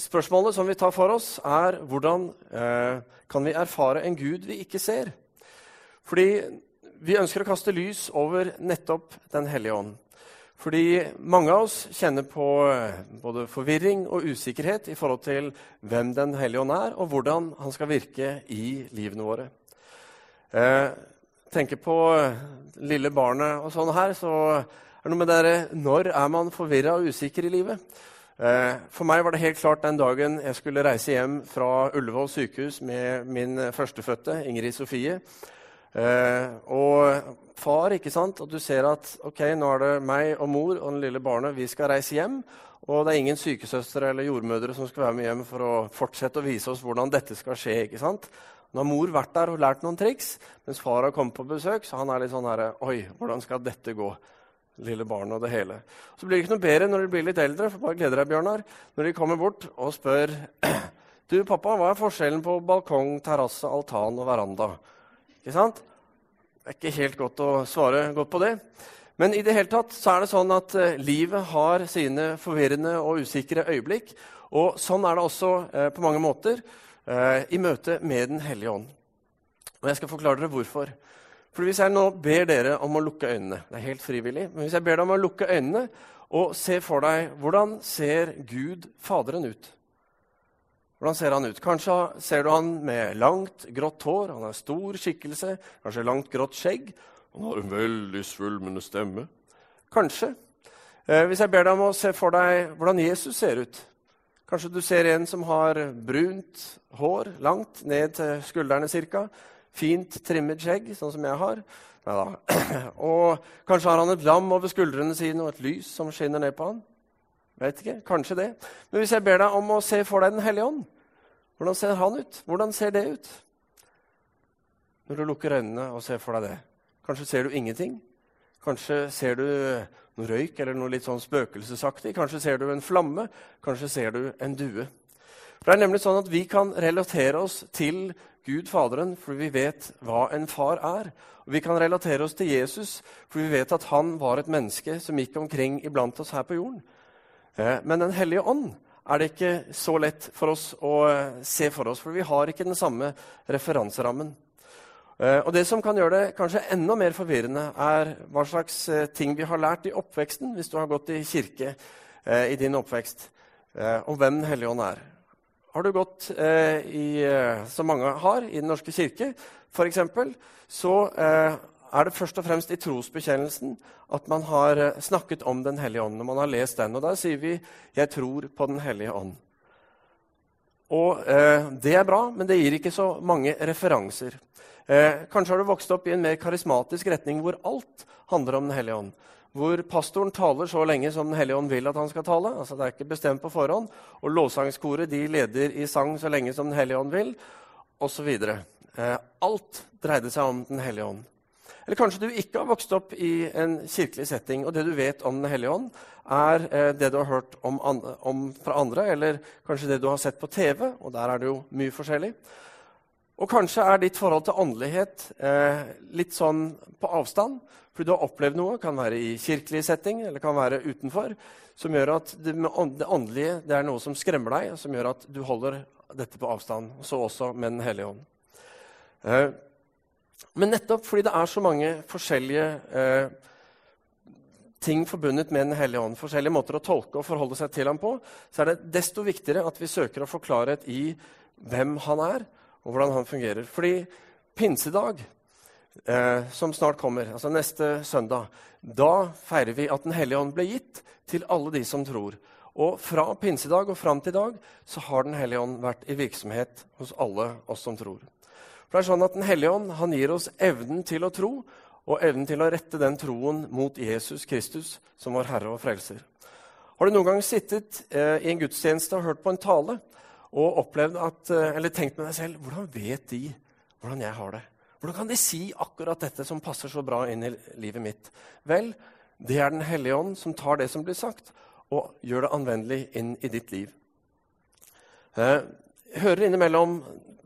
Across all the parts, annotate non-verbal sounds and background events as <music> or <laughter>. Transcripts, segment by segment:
Spørsmålet som vi tar for oss, er hvordan eh, kan vi erfare en Gud vi ikke ser? Fordi vi ønsker å kaste lys over nettopp Den hellige ånd. Fordi mange av oss kjenner på eh, både forvirring og usikkerhet i forhold til hvem Den hellige ånd er, og hvordan han skal virke i livene våre. Eh, tenker på eh, lille barnet og sånn her, så er det noe med det Når er man forvirra og usikker i livet? Eh, for meg var det helt klart den dagen jeg skulle reise hjem fra Ullevål sykehus med min førstefødte, Ingrid Sofie. Eh, og far, ikke sant? Og du ser at ok, nå er det meg og mor og den lille barnet. Vi skal reise hjem. Og det er ingen sykesøstre eller jordmødre som skal være med hjem for å fortsette å vise oss hvordan dette skal skje. ikke sant? Nå har mor vært der og lært noen triks, mens far har kommet på besøk. Så han er litt sånn herre Oi, hvordan skal dette gå? Lille barnet og det hele. Så blir det ikke noe bedre når de blir litt eldre, for bare gleder deg, Bjørnar, når de kommer bort og spør <clears throat> Du, pappa, hva er forskjellen på balkong, terrasse, altan og veranda? Ikke sant? Det er ikke helt godt å svare godt på det. Men i det hele tatt så er det sånn at uh, livet har sine forvirrende og usikre øyeblikk. Og sånn er det også eh, på mange måter eh, i møte med Den hellige ånd. Og jeg skal forklare dere hvorfor. For Hvis jeg nå ber dere om å lukke øynene Det er helt frivillig. Men hvis jeg ber deg om å lukke øynene og se for deg hvordan ser Gud Faderen ut? Hvordan ser han ut? Kanskje ser du han med langt, grått hår, han har stor skikkelse, kanskje langt, grått skjegg. Han har en veldig svulmende stemme. Kanskje. Eh, hvis jeg ber deg om å se for deg hvordan Jesus ser ut Kanskje du ser en som har brunt hår, langt ned til skuldrene ca. Fint trimmet skjegg, sånn som jeg har. Neida. <clears throat> Og kanskje har han et lam over skuldrene sine og et lys som skinner ned på han. Vet ikke, Kanskje det. Men hvis jeg ber deg om å se for deg Den hellige ånd, hvordan ser han ut? Hvordan ser det ut? Når du lukker øynene og ser for deg det. Kanskje ser du ingenting. Kanskje ser du noe røyk eller noe litt sånn spøkelsesaktig. Kanskje ser du en flamme. Kanskje ser du en due. For det er nemlig sånn at Vi kan relatere oss til Gud Faderen fordi vi vet hva en far er. Og Vi kan relatere oss til Jesus fordi vi vet at han var et menneske som gikk omkring iblant oss her på jorden. Eh, men Den hellige ånd er det ikke så lett for oss å eh, se for oss, for vi har ikke den samme referanserammen. Eh, og Det som kan gjøre det kanskje enda mer forvirrende, er hva slags ting vi har lært i oppveksten, hvis du har gått i kirke i din oppvekst, om hvem Den hellige ånd er. Har du gått eh, i, eh, som mange har, i Den norske kirke, f.eks., så eh, er det først og fremst i trosbekjennelsen at man har eh, snakket om Den hellige ånd. når man har lest den. Og Da sier vi 'Jeg tror på Den hellige ånd'. Og eh, Det er bra, men det gir ikke så mange referanser. Eh, kanskje har du vokst opp i en mer karismatisk retning hvor alt handler om Den hellige ånd hvor pastoren taler så lenge som Den hellige ånd vil at han skal tale. Altså Det er ikke bestemt på forhånd. Og lovsangskoret de leder i sang så lenge som Den hellige ånd vil, osv. Eh, alt dreide seg om Den hellige ånd. Eller kanskje du ikke har vokst opp i en kirkelig setting, og det du vet om Den hellige ånd, er eh, det du har hørt om, om, fra andre, eller kanskje det du har sett på TV, og der er det jo mye forskjellig. Og kanskje er ditt forhold til åndelighet eh, litt sånn på avstand. Fordi du har opplevd noe, kan være i kirkelig setting eller kan være utenfor, som gjør at det, det åndelige det er noe som skremmer deg, som gjør at du holder dette på avstand. Så også med Den hellige ånd. Eh, men nettopp fordi det er så mange forskjellige eh, ting forbundet med Den hellige ånd, forskjellige måter å tolke og forholde seg til ham på, så er det desto viktigere at vi søker å få klarhet i hvem han er, og hvordan han fungerer. Fordi pinsedag, eh, som snart kommer, altså neste søndag, da feirer vi at Den hellige ånd ble gitt til alle de som tror. Og fra pinsedag og fram til i dag så har Den hellige ånd vært i virksomhet hos alle oss som tror. For det er sånn at Den hellige ånd han gir oss evnen til å tro og evnen til å rette den troen mot Jesus Kristus som vår Herre og Frelser. Har du noen gang sittet eh, i en gudstjeneste og hørt på en tale og opplevd at, eh, eller tenkt med deg selv hvordan vet de hvordan jeg har det? Hvordan kan de si akkurat dette som passer så bra inn i livet mitt? Vel, det er Den hellige ånd som tar det som blir sagt, og gjør det anvendelig inn i ditt liv. Eh, hører innimellom,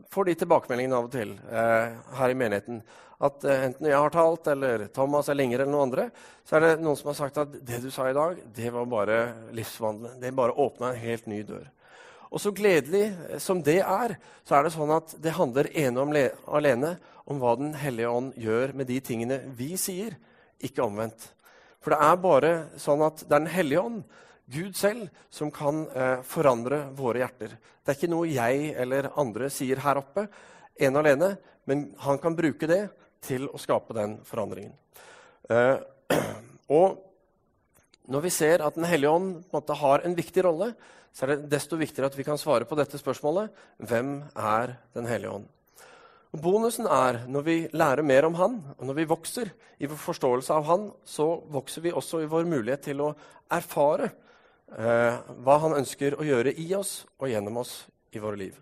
får de tilbakemeldingene av og til eh, her i menigheten, at enten jeg har talt, eller Thomas eller Inger eller noen andre, så er det noen som har sagt at det du sa i dag, det var bare livsvandlende. Det bare åpna en helt ny dør. Og så gledelig som det er, så er det sånn at det handler ene om alene om hva Den hellige ånd gjør med de tingene vi sier, ikke omvendt. For det er bare sånn at det er Den hellige ånd, Gud selv, som kan eh, forandre våre hjerter. Det er ikke noe jeg eller andre sier her oppe, ene og alene, men han kan bruke det til å skape den forandringen. Eh, <clears throat> og når vi ser at Den hellige ånd en måte, har en viktig rolle, så er det desto viktigere at vi kan svare på dette spørsmålet hvem er Den hellige ånd? Og bonusen er når vi lærer mer om han, og når vi vokser i vår forståelse av han, så vokser vi også i vår mulighet til å erfare eh, hva han ønsker å gjøre i oss og gjennom oss i våre liv.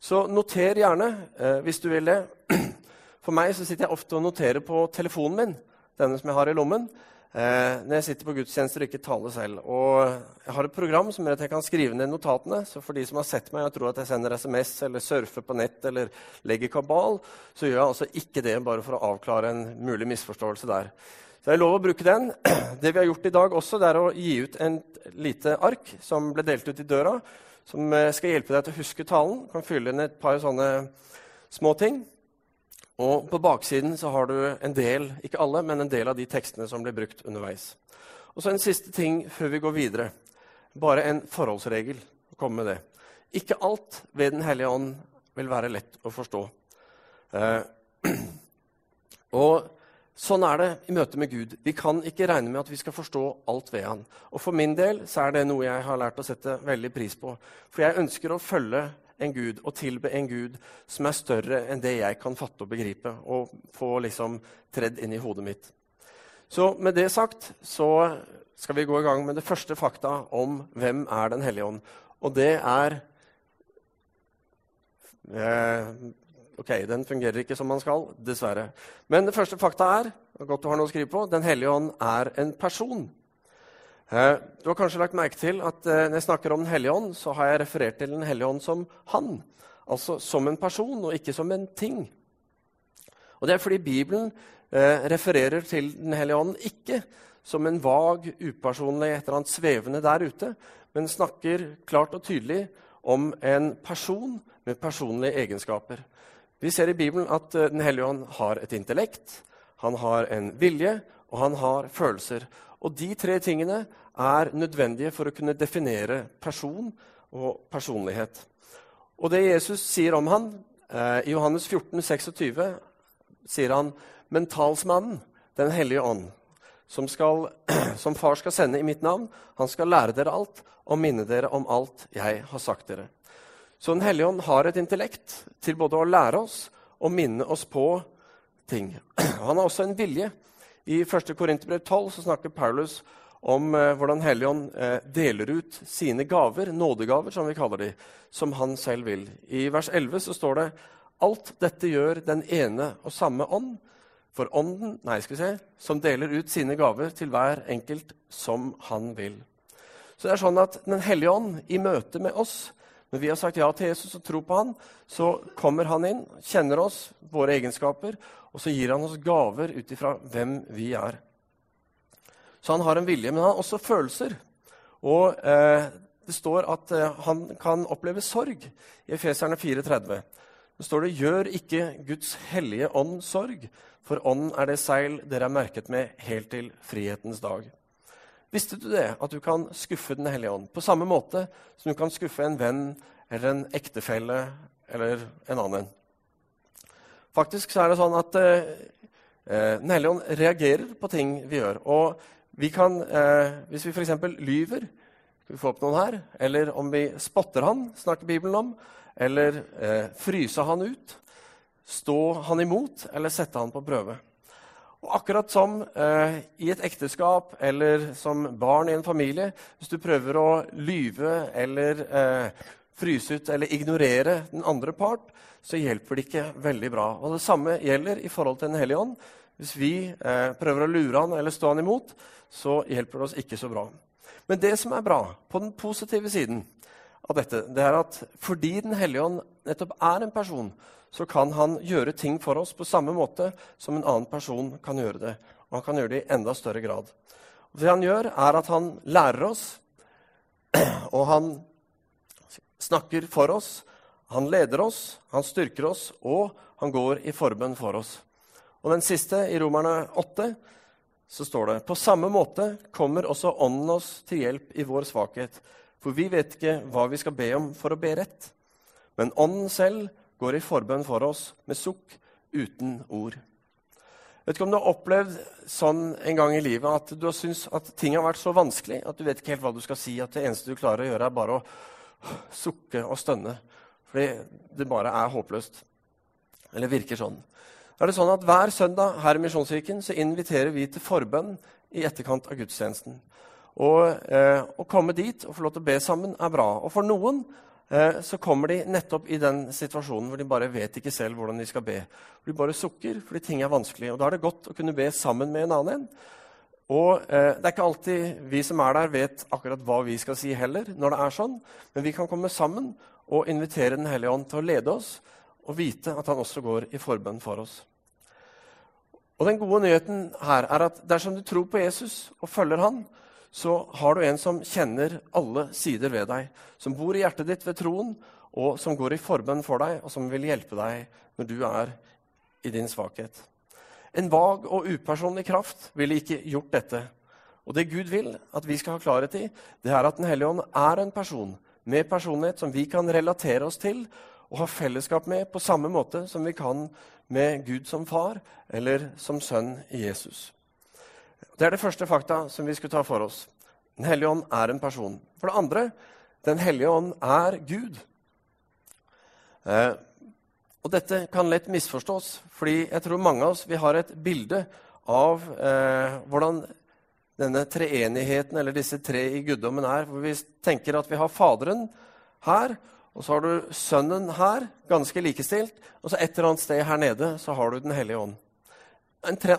Så noter gjerne eh, hvis du vil det. <clears throat> For meg så sitter jeg ofte og noterer på telefonen min, denne som jeg har i lommen eh, når jeg sitter på gudstjenester og ikke taler selv. Og jeg har et program som gjør at jeg kan skrive ned notatene. Så for de som har sett meg og tror at jeg sender SMS eller surfer på nett eller legger kabal, så gjør jeg altså ikke det bare for å avklare en mulig misforståelse der. Så jeg lov å bruke den. <clears throat> Det vi har gjort i dag også, det er å gi ut en lite ark som ble delt ut i døra, som eh, skal hjelpe deg til å huske talen. Du kan fylle inn et par sånne små ting. Og På baksiden så har du en del ikke alle, men en del av de tekstene som blir brukt underveis. Og så En siste ting før vi går videre. Bare en forholdsregel. å komme med det. Ikke alt ved Den hellige ånd vil være lett å forstå. Eh, <clears throat> og Sånn er det i møte med Gud. Vi kan ikke regne med at vi skal forstå alt ved han. Og For min del så er det noe jeg har lært å sette veldig pris på. For jeg ønsker å følge en gud og tilbe en gud som er større enn det jeg kan fatte og begripe og få liksom tredd inn i hodet mitt. Så med det sagt så skal vi gå i gang med det første fakta om hvem er Den hellige ånd. Og det er eh, Ok, den fungerer ikke som man skal, dessverre. Men det første fakta er godt du har noe å skrive på, Den hellige ånd er en person. Eh, du har kanskje lagt merke til at eh, når jeg snakker om Den hellige ånd, så har jeg referert til Den hellige ånd som han. Altså som en person, og ikke som en ting. Og Det er fordi Bibelen eh, refererer til Den hellige ånd ikke som en vag, upersonlig, et eller annet svevende der ute, men snakker klart og tydelig om en person med personlige egenskaper. Vi ser i Bibelen at Den hellige ånd har et intellekt, han har en vilje, og han har følelser. Og de tre tingene er nødvendige for å kunne definere person og personlighet. Og det Jesus sier om han, eh, i Johannes 14, 26, sier han men talsmannen, Den hellige ånd, som, skal, <clears throat> som far skal sende i mitt navn, han skal lære dere alt og minne dere om alt jeg har sagt dere. Så Den hellige ånd har et intellekt til både å lære oss og minne oss på ting. <clears throat> Han har også en vilje i 1. Korinterbrev 12 så snakker Paulus om eh, hvordan Helligånd eh, deler ut sine gaver, nådegaver, som vi kaller de, som han selv vil. I vers 11 så står det alt dette gjør den ene og samme ånd, for ånden nei, skal vi se, som deler ut sine gaver til hver enkelt som han vil. Så det er sånn at Den hellige ånd i møte med oss når vi har sagt ja til Jesus og tror på han, så kommer han inn, kjenner oss, våre egenskaper, og så gir han oss gaver ut ifra hvem vi er. Så han har en vilje, men han har også følelser. Og eh, det står at eh, han kan oppleve sorg i Efeserne 4,30. Det står det 'Gjør ikke Guds hellige ånd sorg', for ånd er det seil dere er merket med helt til frihetens dag. Visste du det, at du kan skuffe Den hellige ånd på samme måte som du kan skuffe en venn eller en ektefelle eller en annen? Faktisk så er det sånn at eh, eh Den reagerer på ting vi gjør. Og vi kan, eh, hvis vi f.eks. lyver Skal vi få opp noen her? Eller om vi spotter han, snakker Bibelen om. Eller eh, fryse han ut. Stå han imot, eller sette han på prøve. Og akkurat som eh, i et ekteskap eller som barn i en familie, hvis du prøver å lyve eller eh, fryse ut eller ignorere den andre part, så hjelper det ikke veldig bra. Og Det samme gjelder i forhold til Den hellige ånd. Hvis vi eh, prøver å lure han eller stå han imot, så hjelper det oss ikke så bra. Men det som er bra, på den positive siden av dette, det er at fordi Den hellige ånd nettopp er en person, så kan han gjøre ting for oss på samme måte som en annen person kan gjøre det. Og han kan gjøre det i enda større grad. Og det han gjør, er at han lærer oss, <clears throat> og han snakker for oss, han leder oss, han styrker oss, og han går i forbønn for oss. Og den siste, i Romerne 8, så står det på samme måte kommer også Ånden oss til hjelp i vår svakhet. For vi vet ikke hva vi skal be om for å be rett. Men Ånden selv går i forbønn for oss med sukk uten ord. Vet ikke om du har opplevd sånn en gang i livet at du har syntes at ting har vært så vanskelig at du vet ikke helt hva du skal si, at det eneste du klarer å gjøre, er bare å sukke og stønne. Fordi det bare er håpløst. Eller virker sånn. Da er det sånn at Hver søndag her i Misjonskirken så inviterer vi til forbønn i etterkant av gudstjenesten. Og eh, Å komme dit og få lov til å be sammen er bra. Og for noen Eh, så kommer de nettopp i den situasjonen hvor de bare vet ikke selv hvordan de skal be. De bare sukker fordi ting er vanskelig. Og Da er det godt å kunne be sammen med en annen en. Og eh, Det er ikke alltid vi som er der, vet akkurat hva vi skal si heller. når det er sånn, Men vi kan komme sammen og invitere Den hellige ånd til å lede oss og vite at han også går i forbønn for oss. Og Den gode nyheten her er at dersom du tror på Jesus og følger han, så har du en som kjenner alle sider ved deg, som bor i hjertet ditt ved troen, og som går i forbønn for deg, og som vil hjelpe deg når du er i din svakhet. En vag og upersonlig kraft ville ikke gjort dette. Og det Gud vil at vi skal ha klarhet i, det er at Den hellige ånd er en person med personlighet som vi kan relatere oss til og ha fellesskap med på samme måte som vi kan med Gud som far eller som sønn i Jesus. Det er det første fakta som vi skulle ta for oss. Den hellige ånd er en person. For det andre Den hellige ånd er Gud. Eh, og dette kan lett misforstås, fordi jeg tror mange av oss vi har et bilde av eh, hvordan denne treenigheten, eller disse tre i guddommen, er. Hvor vi tenker at vi har Faderen her, og så har du Sønnen her, ganske likestilt. Og så et eller annet sted her nede så har du Den hellige ånd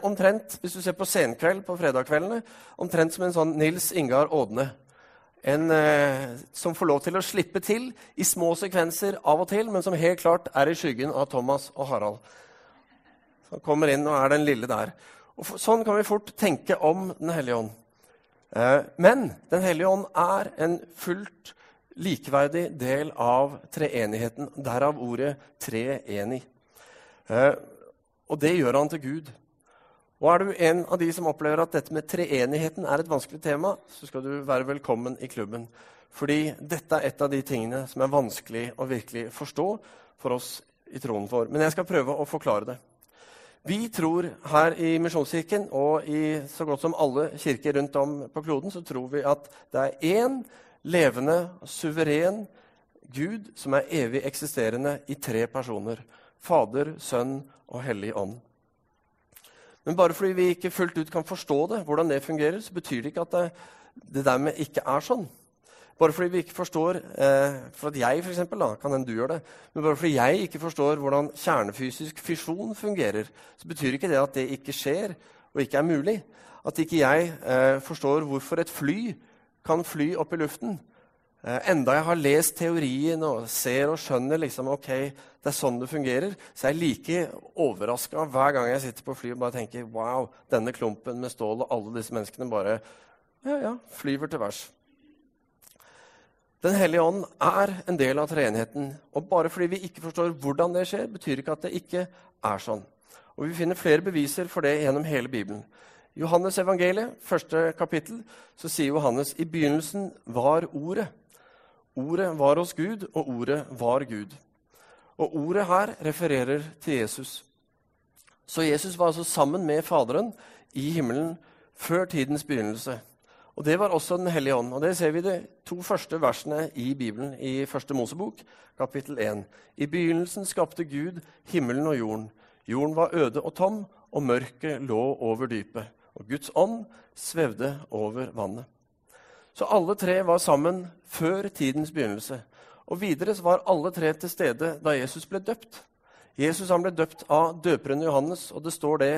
omtrent, hvis du ser på Senkveld på fredagskveldene, omtrent som en sånn Nils Ingar Ådne. En eh, som får lov til å slippe til i små sekvenser av og til, men som helt klart er i skyggen av Thomas og Harald. Som kommer inn og er den lille der. Og for, sånn kan vi fort tenke om Den hellige ånd. Eh, men Den hellige ånd er en fullt likeverdig del av treenigheten. Derav ordet treenig. Eh, og det gjør han til Gud. Og er du en av de som opplever at dette med treenigheten er et vanskelig tema, så skal du være velkommen i klubben. Fordi dette er et av de tingene som er vanskelig å virkelig forstå for oss i troen for. Men jeg skal prøve å forklare det. Vi tror her i Misjonskirken og i så godt som alle kirker rundt om på kloden så tror vi at det er én levende, suveren Gud som er evig eksisterende i tre personer. Fader, Sønn og Hellig Ånd. Men bare fordi vi ikke fullt ut kan forstå det, hvordan det fungerer, så betyr det ikke at det, det dermed ikke er sånn. Bare fordi vi ikke forstår eh, For at jeg for eksempel, da, kan hende du gjør det, men bare fordi jeg ikke forstår hvordan kjernefysisk fisjon fungerer, så betyr ikke det at det ikke skjer og ikke er mulig. At ikke jeg eh, forstår hvorfor et fly kan fly opp i luften. Eh, enda jeg har lest teorien og ser og skjønner liksom, ok, det er sånn det fungerer, så er jeg like overraska hver gang jeg sitter på fly og bare tenker wow, denne klumpen med stål og alle disse menneskene bare ja, ja, flyver til værs. Den hellige ånd er en del av treenigheten. Og bare fordi vi ikke forstår hvordan det skjer, betyr ikke at det ikke er sånn. Og Vi finner flere beviser for det gjennom hele Bibelen. I Johannes evangeliet, første kapittel, så sier Johannes i begynnelsen var Ordet. Ordet var hos Gud, og ordet var Gud. Og ordet her refererer til Jesus. Så Jesus var altså sammen med Faderen i himmelen før tidens begynnelse. Og Det var også Den hellige ånd. Og Det ser vi i de to første versene i Bibelen, i Første Mosebok, kapittel 1. I begynnelsen skapte Gud himmelen og jorden. Jorden var øde og tom, og mørket lå over dypet. Og Guds ånd svevde over vannet. Så alle tre var sammen før tidens begynnelse. Og videre var alle tre til stede da Jesus ble døpt. Jesus ble døpt av døperen Johannes, og det står det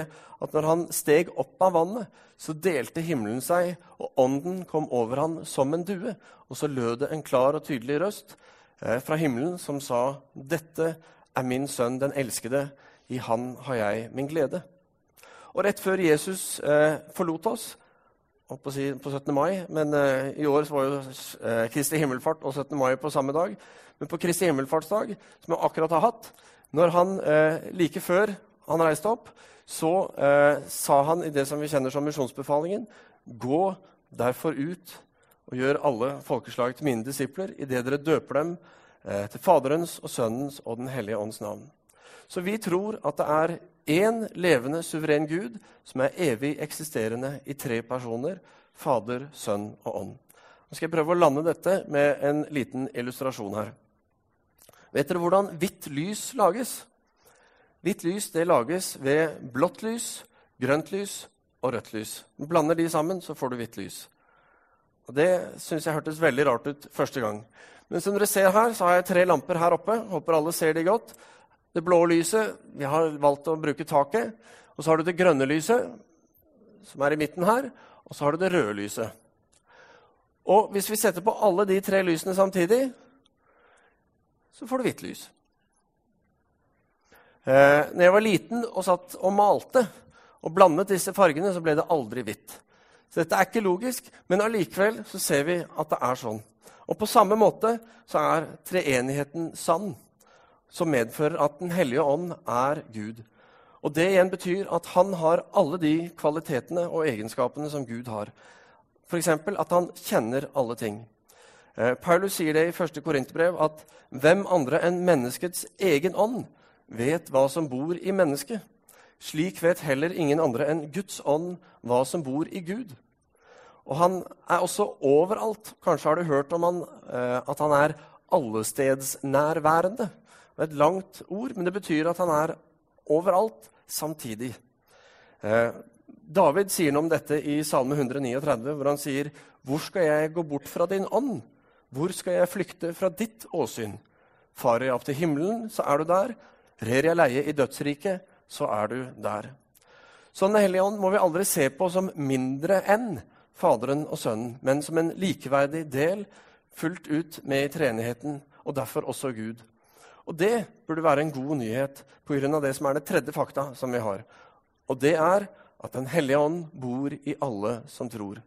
at når han steg opp av vannet, så delte himmelen seg, og ånden kom over han som en due. Og så lød det en klar og tydelig røst eh, fra himmelen som sa, 'Dette er min sønn, den elskede. I han har jeg min glede.' Og rett før Jesus eh, forlot oss på, 17. mai. Men uh, i år var jo uh, Kristi himmelfart og 17. mai på samme dag. Men på Kristi himmelfartsdag, som jeg akkurat har hatt, når han uh, like før han reiste opp, så sa han i det som vi kjenner som misjonsbefalingen Gå derfor ut og gjør alle folkeslag til mine disipler idet dere døper dem til Faderens og Sønnens og Den hellige ånds navn. Så vi tror at det er én levende, suveren Gud som er evig eksisterende i tre personer Fader, Sønn og Ånd. Nå skal jeg prøve å lande dette med en liten illustrasjon her. Vet dere hvordan hvitt lys lages? Hvitt lys det lages ved blått lys, grønt lys og rødt lys. Blander de sammen, så får du hvitt lys. Og Det syns jeg hørtes veldig rart ut første gang. Men som dere ser her, så har jeg tre lamper her oppe. Håper alle ser de godt. Det blå lyset Vi har valgt å bruke taket. Og så har du det grønne lyset, som er i midten her. Og så har du det røde lyset. Og hvis vi setter på alle de tre lysene samtidig, så får du hvitt lys. Eh, når jeg var liten og satt og malte og blandet disse fargene, så ble det aldri hvitt. Så dette er ikke logisk, men allikevel så ser vi at det er sånn. Og på samme måte så er treenigheten sann som medfører at Den hellige ånd er Gud. Og Det igjen betyr at han har alle de kvalitetene og egenskapene som Gud har. F.eks. at han kjenner alle ting. Eh, Paulus sier det i 1. Korinterbrev at hvem andre enn menneskets egen ånd vet hva som bor i mennesket? Slik vet heller ingen andre enn Guds ånd hva som bor i Gud. Og han er også overalt. Kanskje har du hørt om han, eh, at han er allestedsnærværende. Det er et langt ord, men det betyr at han er overalt samtidig. Eh, David sier noe om dette i Salme 139, hvor han sier Hvor skal jeg gå bort fra din ånd? Hvor skal jeg flykte fra ditt åsyn? Farer jeg opp til himmelen, så er du der. Rer jeg leie i dødsriket, så er du der. Så Den hellige ånd må vi aldri se på som mindre enn Faderen og Sønnen, men som en likeverdig del fullt ut med i treenigheten, og derfor også Gud. Og det burde være en god nyhet pga. det som er det tredje fakta som vi har. Og det er at Den hellige ånd bor i alle som tror.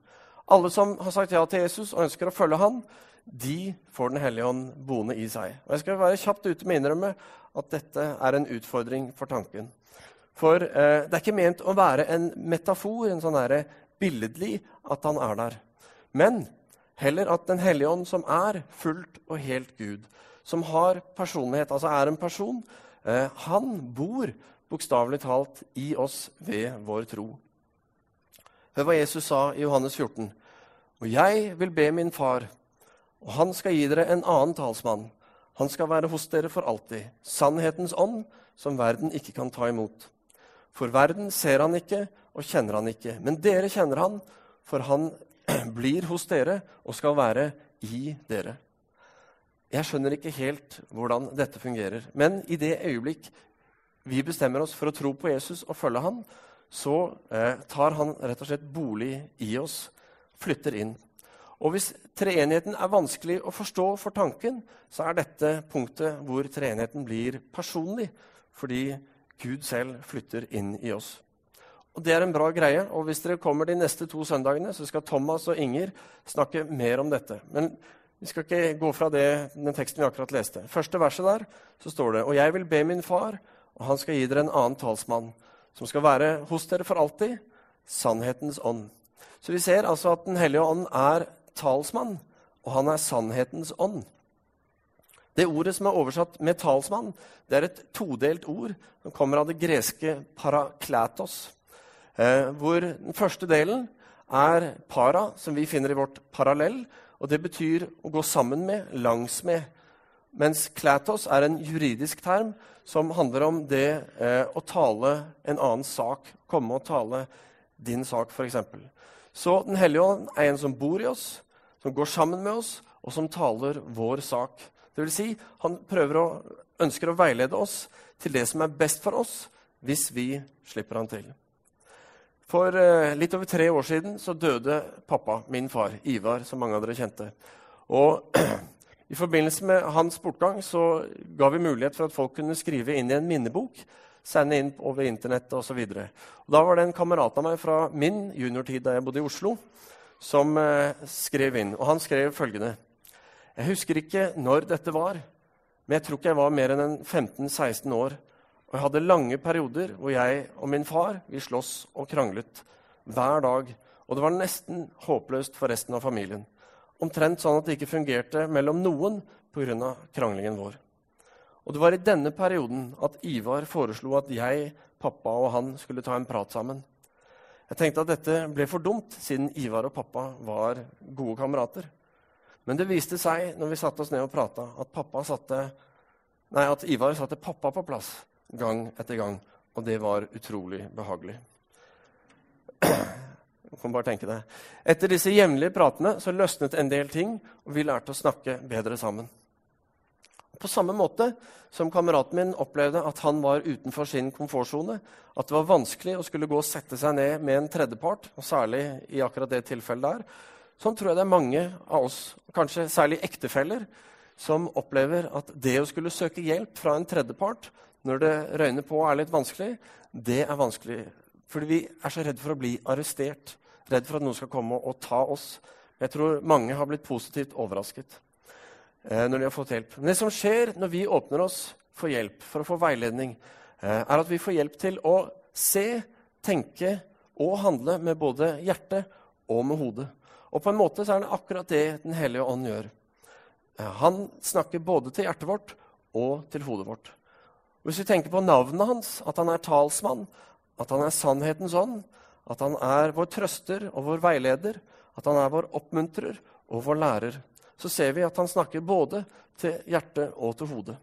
Alle som har sagt ja til Jesus og ønsker å følge han, de får Den hellige ånd boende i seg. Og Jeg skal være kjapt ute med å innrømme at dette er en utfordring for tanken. For eh, det er ikke ment å være en metafor, en sånn derre billedlig, at han er der. Men heller at Den hellige ånd, som er fullt og helt Gud, som har personlighet, altså er en person, eh, han bor bokstavelig talt i oss ved vår tro. Hør hva Jesus sa i Johannes 14. Og jeg vil be min far, og han skal gi dere en annen talsmann. Han skal være hos dere for alltid, sannhetens ånd, som verden ikke kan ta imot. For verden ser han ikke og kjenner han ikke, men dere kjenner han, for han <clears throat> blir hos dere og skal være i dere. Jeg skjønner ikke helt hvordan dette fungerer. Men i det øyeblikk vi bestemmer oss for å tro på Jesus og følge ham, så eh, tar han rett og slett bolig i oss, flytter inn. Og hvis treenigheten er vanskelig å forstå for tanken, så er dette punktet hvor treenigheten blir personlig, fordi Gud selv flytter inn i oss. Og Det er en bra greie. og Hvis dere kommer de neste to søndagene, så skal Thomas og Inger snakke mer om dette. Men vi skal ikke gå fra det, den teksten vi akkurat leste. Første verset der så står det Og jeg vil be min far, og han skal gi dere en annen talsmann, som skal være hos dere for alltid, sannhetens ånd. Så vi ser altså at Den hellige ånd er talsmann, og han er sannhetens ånd. Det ordet som er oversatt med talsmann, det er et todelt ord som kommer av det greske parakletos, eh, hvor den første delen er para, som vi finner i vårt parallell, og det betyr å gå sammen med, langs med. Mens klatos er en juridisk term som handler om det eh, å tale en annen sak. Komme og tale din sak, f.eks. Så Den hellige ånd er en som bor i oss, som går sammen med oss, og som taler vår sak. Det vil si, han prøver å, ønsker å veilede oss til det som er best for oss, hvis vi slipper han til. For uh, litt over tre år siden så døde pappa, min far, Ivar, som mange av dere kjente. Og <clears throat> I forbindelse med hans bortgang så ga vi mulighet for at folk kunne skrive inn i en minnebok sende inn over internett osv. Da var det en kamerat av meg fra min juniortid da jeg bodde i Oslo, som eh, skrev inn. Og han skrev følgende Jeg husker ikke når dette var, men jeg tror ikke jeg var mer enn 15-16 år. Og jeg hadde lange perioder hvor jeg og min far vi sloss og kranglet hver dag. Og det var nesten håpløst for resten av familien. Omtrent sånn at det ikke fungerte mellom noen pga. kranglingen vår. Og Det var i denne perioden at Ivar foreslo at jeg, pappa og han skulle ta en prat sammen. Jeg tenkte at dette ble for dumt, siden Ivar og pappa var gode kamerater. Men det viste seg når vi satte oss ned og prata, at, at Ivar satte pappa på plass gang etter gang. Og det var utrolig behagelig. Du kan bare tenke det. Etter disse jevnlige pratene så løsnet en del ting, og vi lærte å snakke bedre sammen. På samme måte som kameraten min opplevde at han var utenfor sin komfortsone, at det var vanskelig å skulle gå og sette seg ned med en tredjepart, og særlig i akkurat det tilfellet der, sånn tror jeg det er mange av oss, kanskje særlig ektefeller, som opplever at det å skulle søke hjelp fra en tredjepart når det røyner på og er litt vanskelig, det er vanskelig. Fordi vi er så redd for å bli arrestert, redd for at noen skal komme og ta oss. Jeg tror mange har blitt positivt overrasket. Eh, når de har fått hjelp. Men det som skjer når vi åpner oss for hjelp, for å få veiledning, eh, er at vi får hjelp til å se, tenke og handle med både hjertet og med hodet. Og på en måte så er det akkurat det Den hellige ånd gjør. Eh, han snakker både til hjertet vårt og til hodet vårt. Hvis vi tenker på navnet hans, at han er talsmann, at han er sannhetens ånd, at han er vår trøster og vår veileder, at han er vår oppmuntrer og vår lærer, så ser vi at han snakker både til hjertet og til hodet.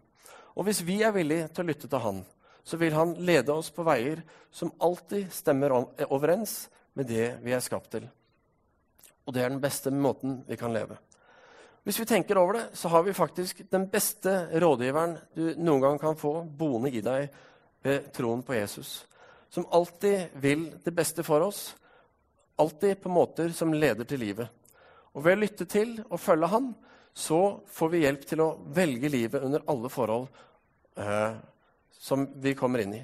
Og hvis vi er villige til å lytte til han, så vil han lede oss på veier som alltid stemmer overens med det vi er skapt til. Og det er den beste måten vi kan leve. Hvis vi tenker over det, så har vi faktisk den beste rådgiveren du noen gang kan få boende i deg ved troen på Jesus. Som alltid vil det beste for oss, alltid på måter som leder til livet. Og ved å lytte til og følge Han så får vi hjelp til å velge livet under alle forhold eh, som vi kommer inn i.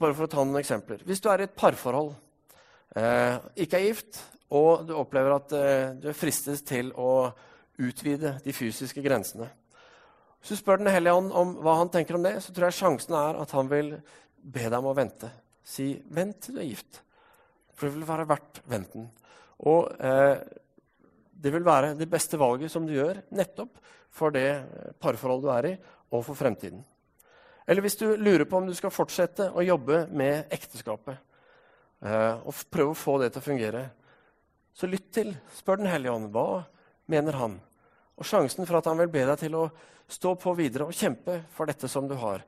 Bare for å ta noen eksempler. Hvis du er i et parforhold, eh, ikke er gift, og du opplever at du du fristes til å utvide de fysiske grensene Hvis du spør Den hellige ånd om hva han tenker om det, så tror jeg sjansen er at han vil be deg om å vente. Si 'vent til du er gift', for det vil være verdt venten. Og eh, det vil være det beste valget som du gjør nettopp for det parforholdet du er i, og for fremtiden. Eller hvis du lurer på om du skal fortsette å jobbe med ekteskapet eh, og prøve å få det til å fungere, så lytt til. Spør Den hellige ånd. Hva mener han? Og sjansen for at han vil be deg til å stå på videre og kjempe for dette som du har,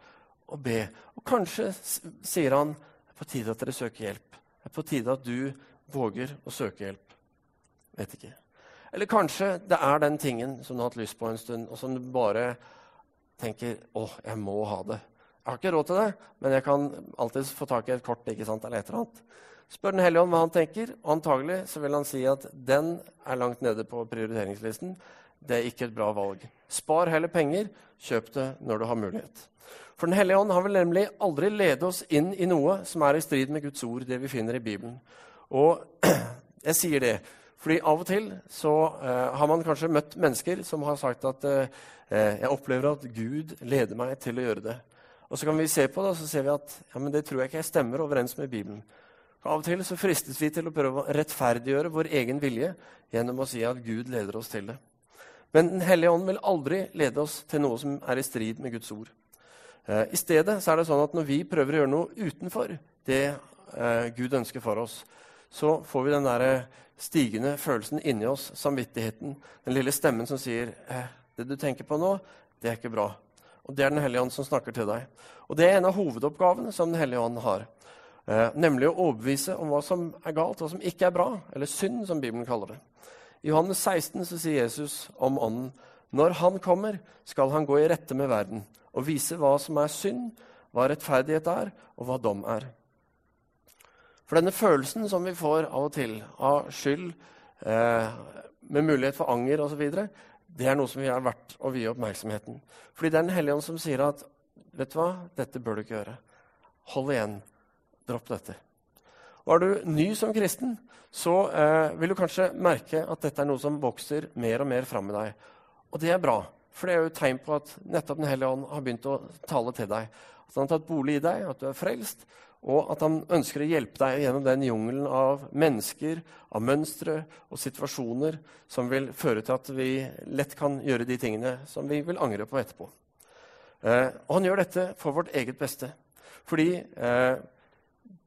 og be. Og kanskje sier han det er på tide at dere søker hjelp. Det er på tide at du våger å søke hjelp. Vet ikke. Eller kanskje det er den tingen som du har hatt lyst på en stund, og som du bare tenker 'Å, jeg må ha det'. Jeg har ikke råd til det, men jeg kan alltid få tak i et kort ikke sant, eller et eller annet. Spør Den hellige ånd hva han tenker, og antagelig så vil han si at den er langt nede på prioriteringslisten. Det er ikke et bra valg. Spar heller penger. Kjøp det når du har mulighet. For Den hellige ånd har vel nemlig aldri lede oss inn i noe som er i strid med Guds ord, det vi finner i Bibelen. Og <clears throat> jeg sier det fordi av og til så eh, har man kanskje møtt mennesker som har sagt at eh, jeg opplever at Gud leder meg til å gjøre det. Og så kan vi se på det og så ser vi at ja, men det tror jeg ikke jeg stemmer overens med Bibelen. Av og til så fristes vi til å prøve å rettferdiggjøre vår egen vilje gjennom å si at Gud leder oss til det. Men Den hellige ånd vil aldri lede oss til noe som er i strid med Guds ord. Uh, I stedet så er det sånn at når vi prøver å gjøre noe utenfor det Gud ønsker for oss, så får vi den der stigende følelsen inni oss, samvittigheten, den lille stemmen som sier eh, 'Det du tenker på nå, det er ikke bra.' Og Det er Den hellige ånd som snakker til deg. Og Det er en av hovedoppgavene som Den hellige ånd har. Eh, nemlig å overbevise om hva som er galt, hva som ikke er bra, eller synd, som Bibelen kaller det. I Johannes 16 så sier Jesus om Ånden når Han kommer, skal Han gå i rette med verden og vise hva som er synd, hva rettferdighet er, og hva dom er. For denne følelsen som vi får av og til av skyld, eh, med mulighet for anger osv., det er noe som vi er verdt å vie oppmerksomheten. Fordi det er Den hellige ånd som sier at vet du hva, dette bør du ikke gjøre. Hold igjen. Dropp dette. Og Er du ny som kristen, så eh, vil du kanskje merke at dette er noe som vokser mer og mer fram i deg. Og det er bra, for det er jo et tegn på at nettopp Den hellige ånd har begynt å tale til deg. At han har tatt bolig i deg, at du er frelst, og at han ønsker å hjelpe deg gjennom den jungelen av mennesker, av mønstre og situasjoner som vil føre til at vi lett kan gjøre de tingene som vi vil angre på etterpå. Eh, og han gjør dette for vårt eget beste. Fordi eh,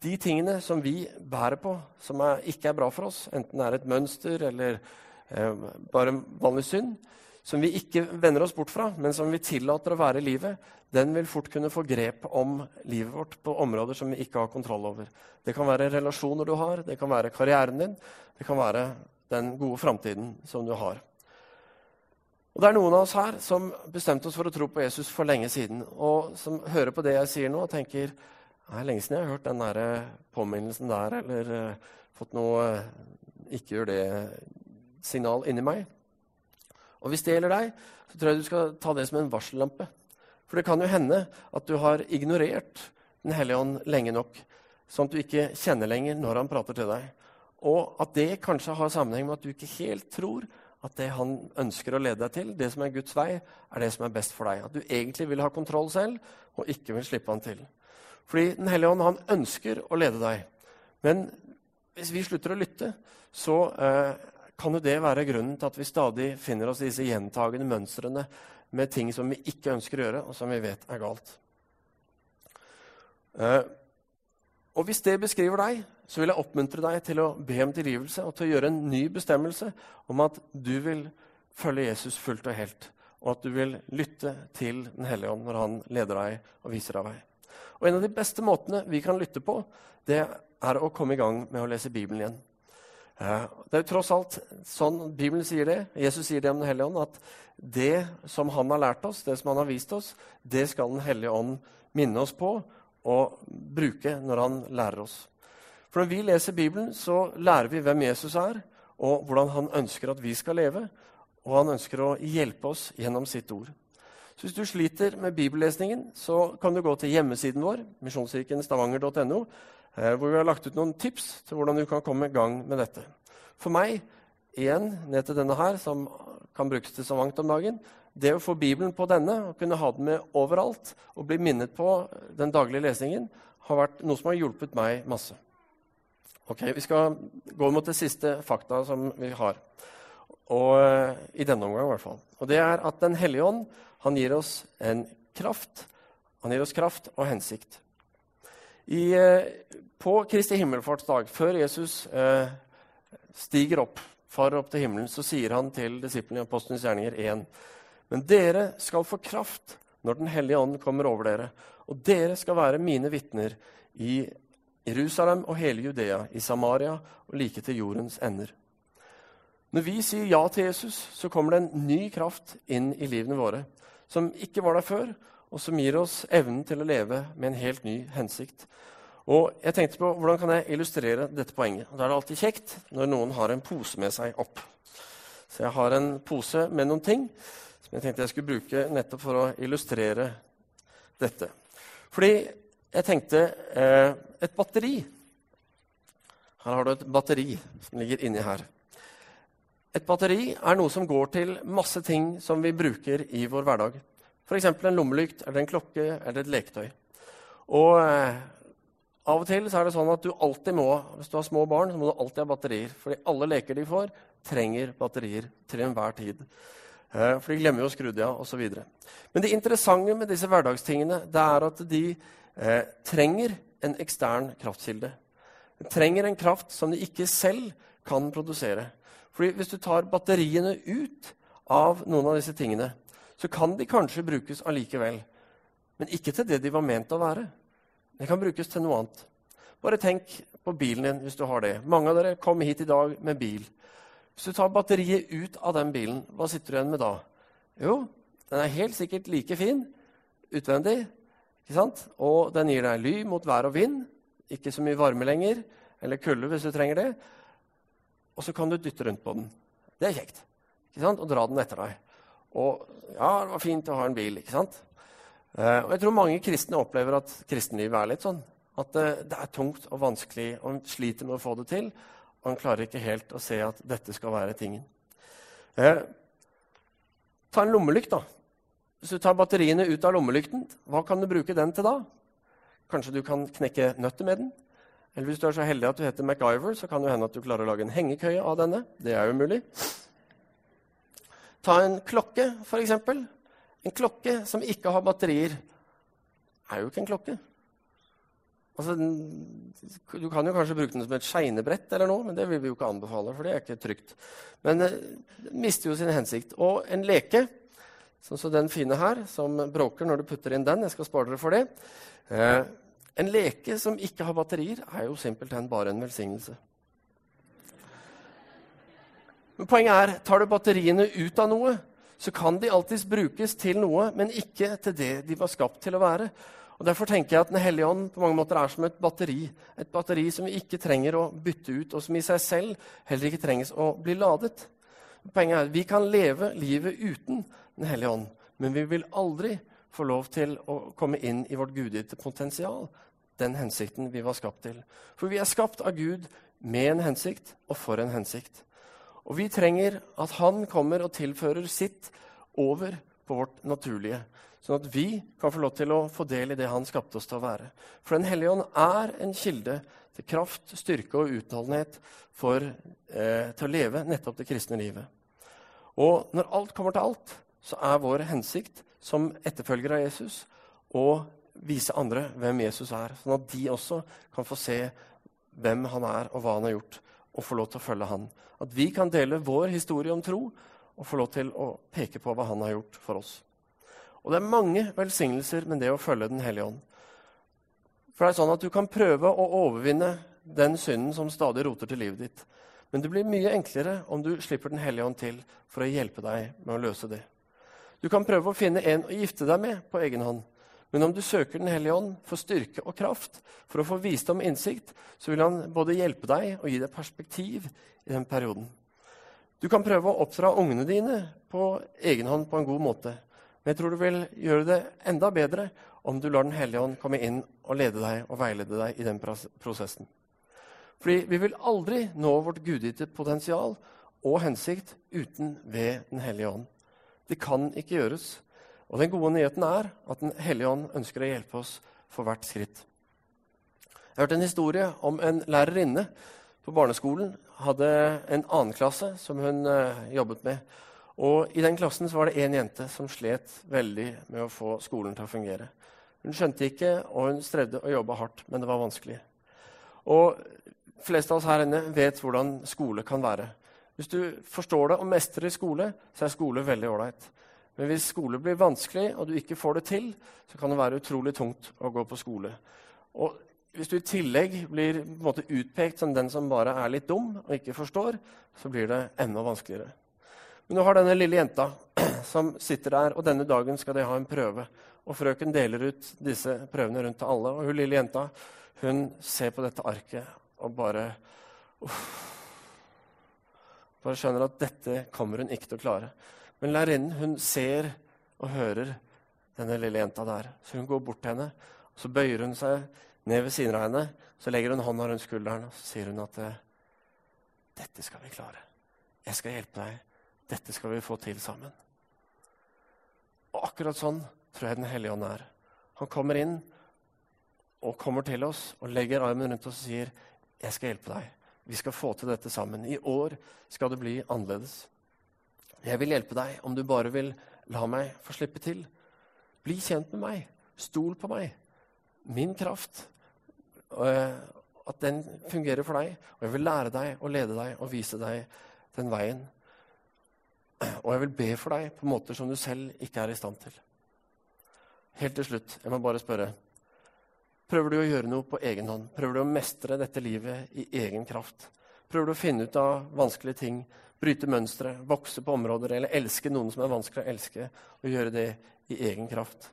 de tingene som vi bærer på, som er, ikke er bra for oss, enten det er et mønster eller eh, bare vanlig synd, som vi ikke vender oss bort fra, men som vi tillater å være i livet, den vil fort kunne få grep om livet vårt på områder som vi ikke har kontroll over. Det kan være relasjoner du har, det kan være karrieren din, det kan være den gode framtiden som du har. Og Det er noen av oss her som bestemte oss for å tro på Jesus for lenge siden, og som hører på det jeg sier nå, og tenker det er lenge siden jeg har hørt den der eh, påminnelsen der, eller uh, fått noe uh, 'ikke gjør det'-signal inni meg. Og Hvis det gjelder deg, så tror jeg du skal ta det som en varsellampe. For det kan jo hende at du har ignorert Den hellige ånd lenge nok, sånn at du ikke kjenner lenger når han prater til deg. Og at det kanskje har sammenheng med at du ikke helt tror at det han ønsker å lede deg til, det som er Guds vei, er det som er best for deg. At du egentlig vil ha kontroll selv og ikke vil slippe han til. Fordi Den hellige ånd han ønsker å lede deg. Men hvis vi slutter å lytte, så eh, kan jo det være grunnen til at vi stadig finner oss i disse gjentagende mønstrene med ting som vi ikke ønsker å gjøre, og som vi vet er galt. Eh, og Hvis det beskriver deg, så vil jeg oppmuntre deg til å be om tilgivelse og til å gjøre en ny bestemmelse om at du vil følge Jesus fullt og helt, og at du vil lytte til Den hellige ånd når han leder deg og viser deg vei. Og En av de beste måtene vi kan lytte på, det er å komme i gang med å lese Bibelen igjen. Eh, det er jo tross alt sånn Bibelen sier det, Jesus sier det om Den hellige ånd, at det som han har lært oss, det som han har vist oss, det skal Den hellige ånd minne oss på og bruke når han lærer oss. For når vi leser Bibelen, så lærer vi hvem Jesus er, og hvordan han ønsker at vi skal leve. Og han ønsker å hjelpe oss gjennom sitt ord. Så hvis du sliter med bibellesningen, så kan du gå til hjemmesiden vår, misjonskirkenstavanger.no, eh, hvor vi har lagt ut noen tips til hvordan du kan komme i gang med dette. For meg, igjen ned til denne her, som kan brukes til så mangt om dagen, det å få Bibelen på denne og kunne ha den med overalt og bli minnet på den daglige lesningen, har vært noe som har hjulpet meg masse. Ok, Vi skal gå mot det siste fakta som vi har. Og, eh, I denne omgang, i hvert fall. Og det er at Den hellige ånd han gir oss en kraft. Han gir oss kraft og hensikt. I, eh, på Kristi himmelfartsdag, før Jesus eh, stiger opp, farer opp til himmelen, så sier han til disiplene i Apostelens gjerninger 1.: Men dere skal få kraft når Den hellige ånd kommer over dere, og dere skal være mine vitner i Jerusalem og hele Judea, i Samaria og like til jordens ender. Når vi sier ja til Jesus, så kommer det en ny kraft inn i livene våre som ikke var der før, og som gir oss evnen til å leve med en helt ny hensikt. Og jeg tenkte på Hvordan kan jeg illustrere dette poenget? Da er det alltid kjekt når noen har en pose med seg opp. Så jeg har en pose med noen ting som jeg tenkte jeg skulle bruke nettopp for å illustrere dette. Fordi jeg tenkte eh, et batteri Her har du et batteri som ligger inni her. Et batteri er noe som går til masse ting som vi bruker i vår hverdag. F.eks. en lommelykt, eller en klokke eller et leketøy. Og eh, Av og til er det sånn at du alltid må hvis du har små barn, så må du alltid ha batterier. Fordi alle leker de får, trenger batterier til enhver tid. Eh, for de glemmer jo å skru de av osv. Men det interessante med disse hverdagstingene det er at de eh, trenger en ekstern kraftkilde. De trenger en kraft som de ikke selv kan produsere. Fordi Hvis du tar batteriene ut av noen av disse tingene, så kan de kanskje brukes allikevel. Men ikke til det de var ment å være. De kan brukes til noe annet. Bare tenk på bilen din hvis du har det. Mange av dere kom hit i dag med bil. Hvis du tar batteriet ut av den bilen, hva sitter du igjen med da? Jo, den er helt sikkert like fin utvendig, ikke sant? og den gir deg ly mot vær og vind. Ikke så mye varme lenger, eller kulde hvis du trenger det og så kan du dytte rundt på den. Det er kjekt. ikke sant? Og dra den etter deg. Og ja, det var fint å ha en bil, ikke sant? Eh, og jeg tror mange kristne opplever at kristenlivet er litt sånn. At eh, det er tungt og vanskelig, og en sliter med å få det til. Og en klarer ikke helt å se at dette skal være tingen. Eh, ta en lommelykt, da. Hvis du tar batteriene ut av lommelykten, hva kan du bruke den til da? Kanskje du kan knekke nøtter med den? Eller hvis du er så heldig at du heter MacGyver, så kan det hende at du klarer å lage en hengekøye av denne. Det er jo mulig. Ta en klokke, f.eks. En klokke som ikke har batterier, er jo ikke en klokke. Altså, du kan jo kanskje bruke den som et skeinebrett, eller noe, men det vil vi jo ikke anbefale. for det er ikke trygt. Men eh, mister jo sin hensikt. Og en leke, sånn som den fine her, som bråker når du putter inn den Jeg skal spare dere for det. Eh, en leke som ikke har batterier, er jo simpelthen bare en velsignelse. Men poenget er, tar du batteriene ut av noe, så kan de alltids brukes til noe, men ikke til det de var skapt til å være. Og Derfor tenker jeg at Den hellige ånd på mange måter er som et batteri. Et batteri som vi ikke trenger å bytte ut, og som i seg selv heller ikke trenges å bli ladet. Poenget er Vi kan leve livet uten Den hellige ånd, men vi vil aldri få lov til å komme inn i vårt gudgitte potensial, den hensikten vi var skapt til. For vi er skapt av Gud med en hensikt og for en hensikt. Og vi trenger at Han kommer og tilfører sitt over på vårt naturlige, sånn at vi kan få lov til å få del i det Han skapte oss til å være. For Den hellige ånd er en kilde til kraft, styrke og utholdenhet for, eh, til å leve nettopp det kristne livet. Og når alt kommer til alt, så er vår hensikt som etterfølgere av Jesus og vise andre hvem Jesus er, sånn at de også kan få se hvem han er, og hva han har gjort, og få lov til å følge han. At vi kan dele vår historie om tro og få lov til å peke på hva han har gjort for oss. Og det er mange velsignelser med det å følge Den hellige ånd. For det er sånn at Du kan prøve å overvinne den synden som stadig roter til livet ditt. Men det blir mye enklere om du slipper Den hellige ånd til for å hjelpe deg med å løse det. Du kan prøve å finne en å gifte deg med på egen hånd. Men om du søker Den hellige ånd for styrke og kraft, for å få visdom og innsikt, så vil han både hjelpe deg og gi deg perspektiv i den perioden. Du kan prøve å oppdra ungene dine på egen hånd på en god måte. Men jeg tror du vil gjøre det enda bedre om du lar Den hellige ånd komme inn og lede deg og veilede deg i den prosessen. Fordi vi vil aldri nå vårt gudgitte potensial og hensikt uten ved Den hellige ånd. Det kan ikke gjøres. Og den gode nyheten er at Den hellige ånd ønsker å hjelpe oss for hvert skritt. Jeg har hørt en historie om en lærerinne på barneskolen. Hadde en annen klasse som hun uh, jobbet med. Og I den klassen var det én jente som slet veldig med å få skolen til å fungere. Hun skjønte ikke, og hun strevde og jobba hardt, men det var vanskelig. Og fleste av oss her inne vet hvordan skole kan være. Hvis du forstår det og mestrer skole, så er skole veldig ålreit. Men hvis skole blir vanskelig, og du ikke får det til, så kan det være utrolig tungt å gå på skole. Og hvis du i tillegg blir måte, utpekt som den som bare er litt dum og ikke forstår, så blir det enda vanskeligere. Men nå har denne lille jenta <clears throat> som sitter der, og denne dagen skal de ha en prøve. Og frøken deler ut disse prøvene rundt til alle. Og hun lille jenta hun ser på dette arket og bare uff, bare skjønner at dette kommer hun ikke til å klare. Men lærerinnen hun ser og hører denne lille jenta der. Så hun går bort til henne, og så bøyer hun seg ned ved siden av henne. Så legger hun hånda rundt skulderen og så sier hun at dette skal vi klare. Jeg skal hjelpe deg. Dette skal vi få til sammen. Og akkurat sånn tror jeg Den hellige ånd er. Han kommer inn og kommer til oss og legger armen rundt oss og sier, 'Jeg skal hjelpe deg. Vi skal få til dette sammen. I år skal det bli annerledes. Jeg vil hjelpe deg om du bare vil la meg få slippe til. Bli kjent med meg. Stol på meg. Min kraft. Uh, at den fungerer for deg. Og jeg vil lære deg og lede deg og vise deg den veien. Og jeg vil be for deg på måter som du selv ikke er i stand til. Helt til slutt, jeg må bare spørre Prøver du å gjøre noe på egen hånd? Prøver du å mestre dette livet i egen kraft? Prøver du å finne ut av vanskelige ting, bryte mønstre, vokse på områder eller elske noen som er vanskelig å elske, og gjøre det i egen kraft?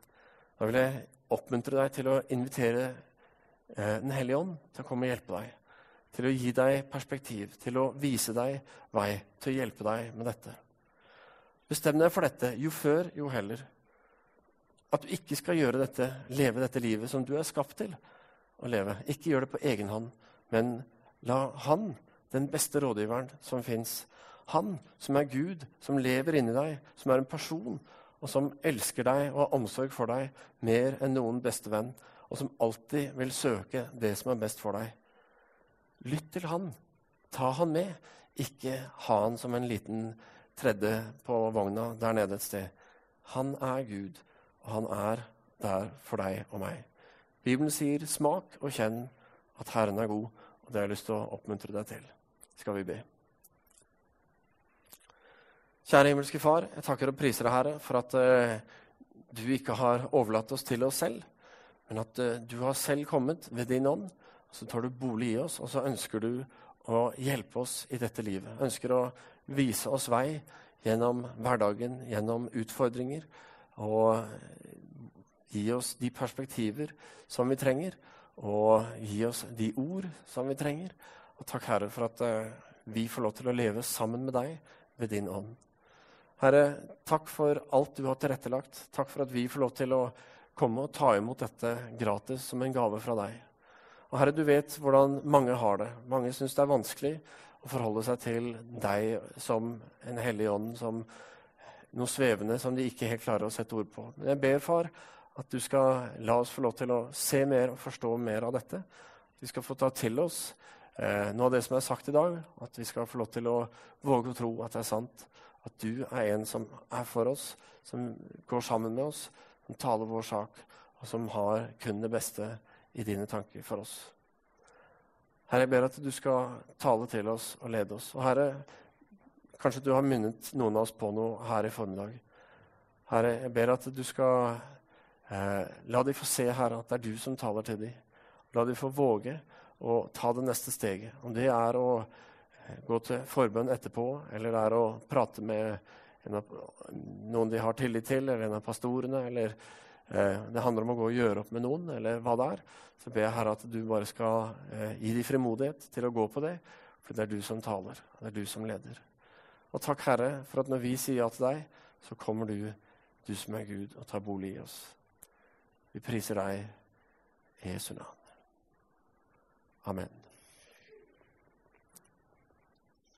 Da vil jeg oppmuntre deg til å invitere eh, Den hellige ånd til å komme og hjelpe deg. Til å gi deg perspektiv, til å vise deg vei, til å hjelpe deg med dette. Bestem deg for dette. Jo før, jo heller. At du ikke skal gjøre dette, leve dette livet som du er skapt til å leve. Ikke gjør det på egen hånd, men la Han, den beste rådgiveren som fins, han som er Gud, som lever inni deg, som er en person, og som elsker deg og har omsorg for deg mer enn noen bestevenn, og som alltid vil søke det som er best for deg. Lytt til han. Ta han med. Ikke ha han som en liten tredje på vogna der nede et sted. Han er Gud, han er der for deg og meg. Bibelen sier 'smak og kjenn at Herren er god', og det har jeg lyst til å oppmuntre deg til. Skal vi be. Kjære himmelske Far, jeg takker og priser deg, Herre, for at uh, du ikke har overlatt oss til oss selv, men at uh, du har selv kommet ved din ånd. og Så tar du bolig i oss, og så ønsker du å hjelpe oss i dette livet. Ønsker å vise oss vei gjennom hverdagen, gjennom utfordringer, og gi oss de perspektiver som vi trenger, og gi oss de ord som vi trenger. Og takk, Herre, for at uh, vi får lov til å leve sammen med deg ved din ånd. Herre, takk for alt du har tilrettelagt. Takk for at vi får lov til å komme og ta imot dette gratis som en gave fra deg. Og Herre, du vet hvordan mange har det. Mange syns det er vanskelig å forholde seg til deg som en hellig ånd, som noe svevende som de ikke helt klarer å sette ord på. Men jeg ber, far, at du skal la oss få lov til å se mer og forstå mer av dette. Vi skal få ta til oss eh, noe av det som er sagt i dag. At vi skal få lov til å våge å tro at det er sant at du er en som er for oss, som går sammen med oss, som taler vår sak, og som har kun det beste i dine tanker for oss. Herre, jeg ber at du skal tale til oss og lede oss. Og Herre, kanskje du har minnet noen av oss på noe her i formiddag. Herre, jeg ber at du skal eh, la dem få se Herre, at det er du som taler til dem. La dem få våge å ta det neste steget. Om det er å gå til forbønn etterpå, eller det er å prate med av, noen de har tillit til, eller en av pastorene, eller eh, det handler om å gå og gjøre opp med noen, eller hva det er, så ber jeg Herre at du bare skal eh, gi dem frimodighet til å gå på det, for det er du som taler, det er du som leder. Og takk, Herre, for at når vi sier ja til deg, så kommer du, du som er Gud, og tar bolig i oss. Vi priser deg i Jesu navn. Amen.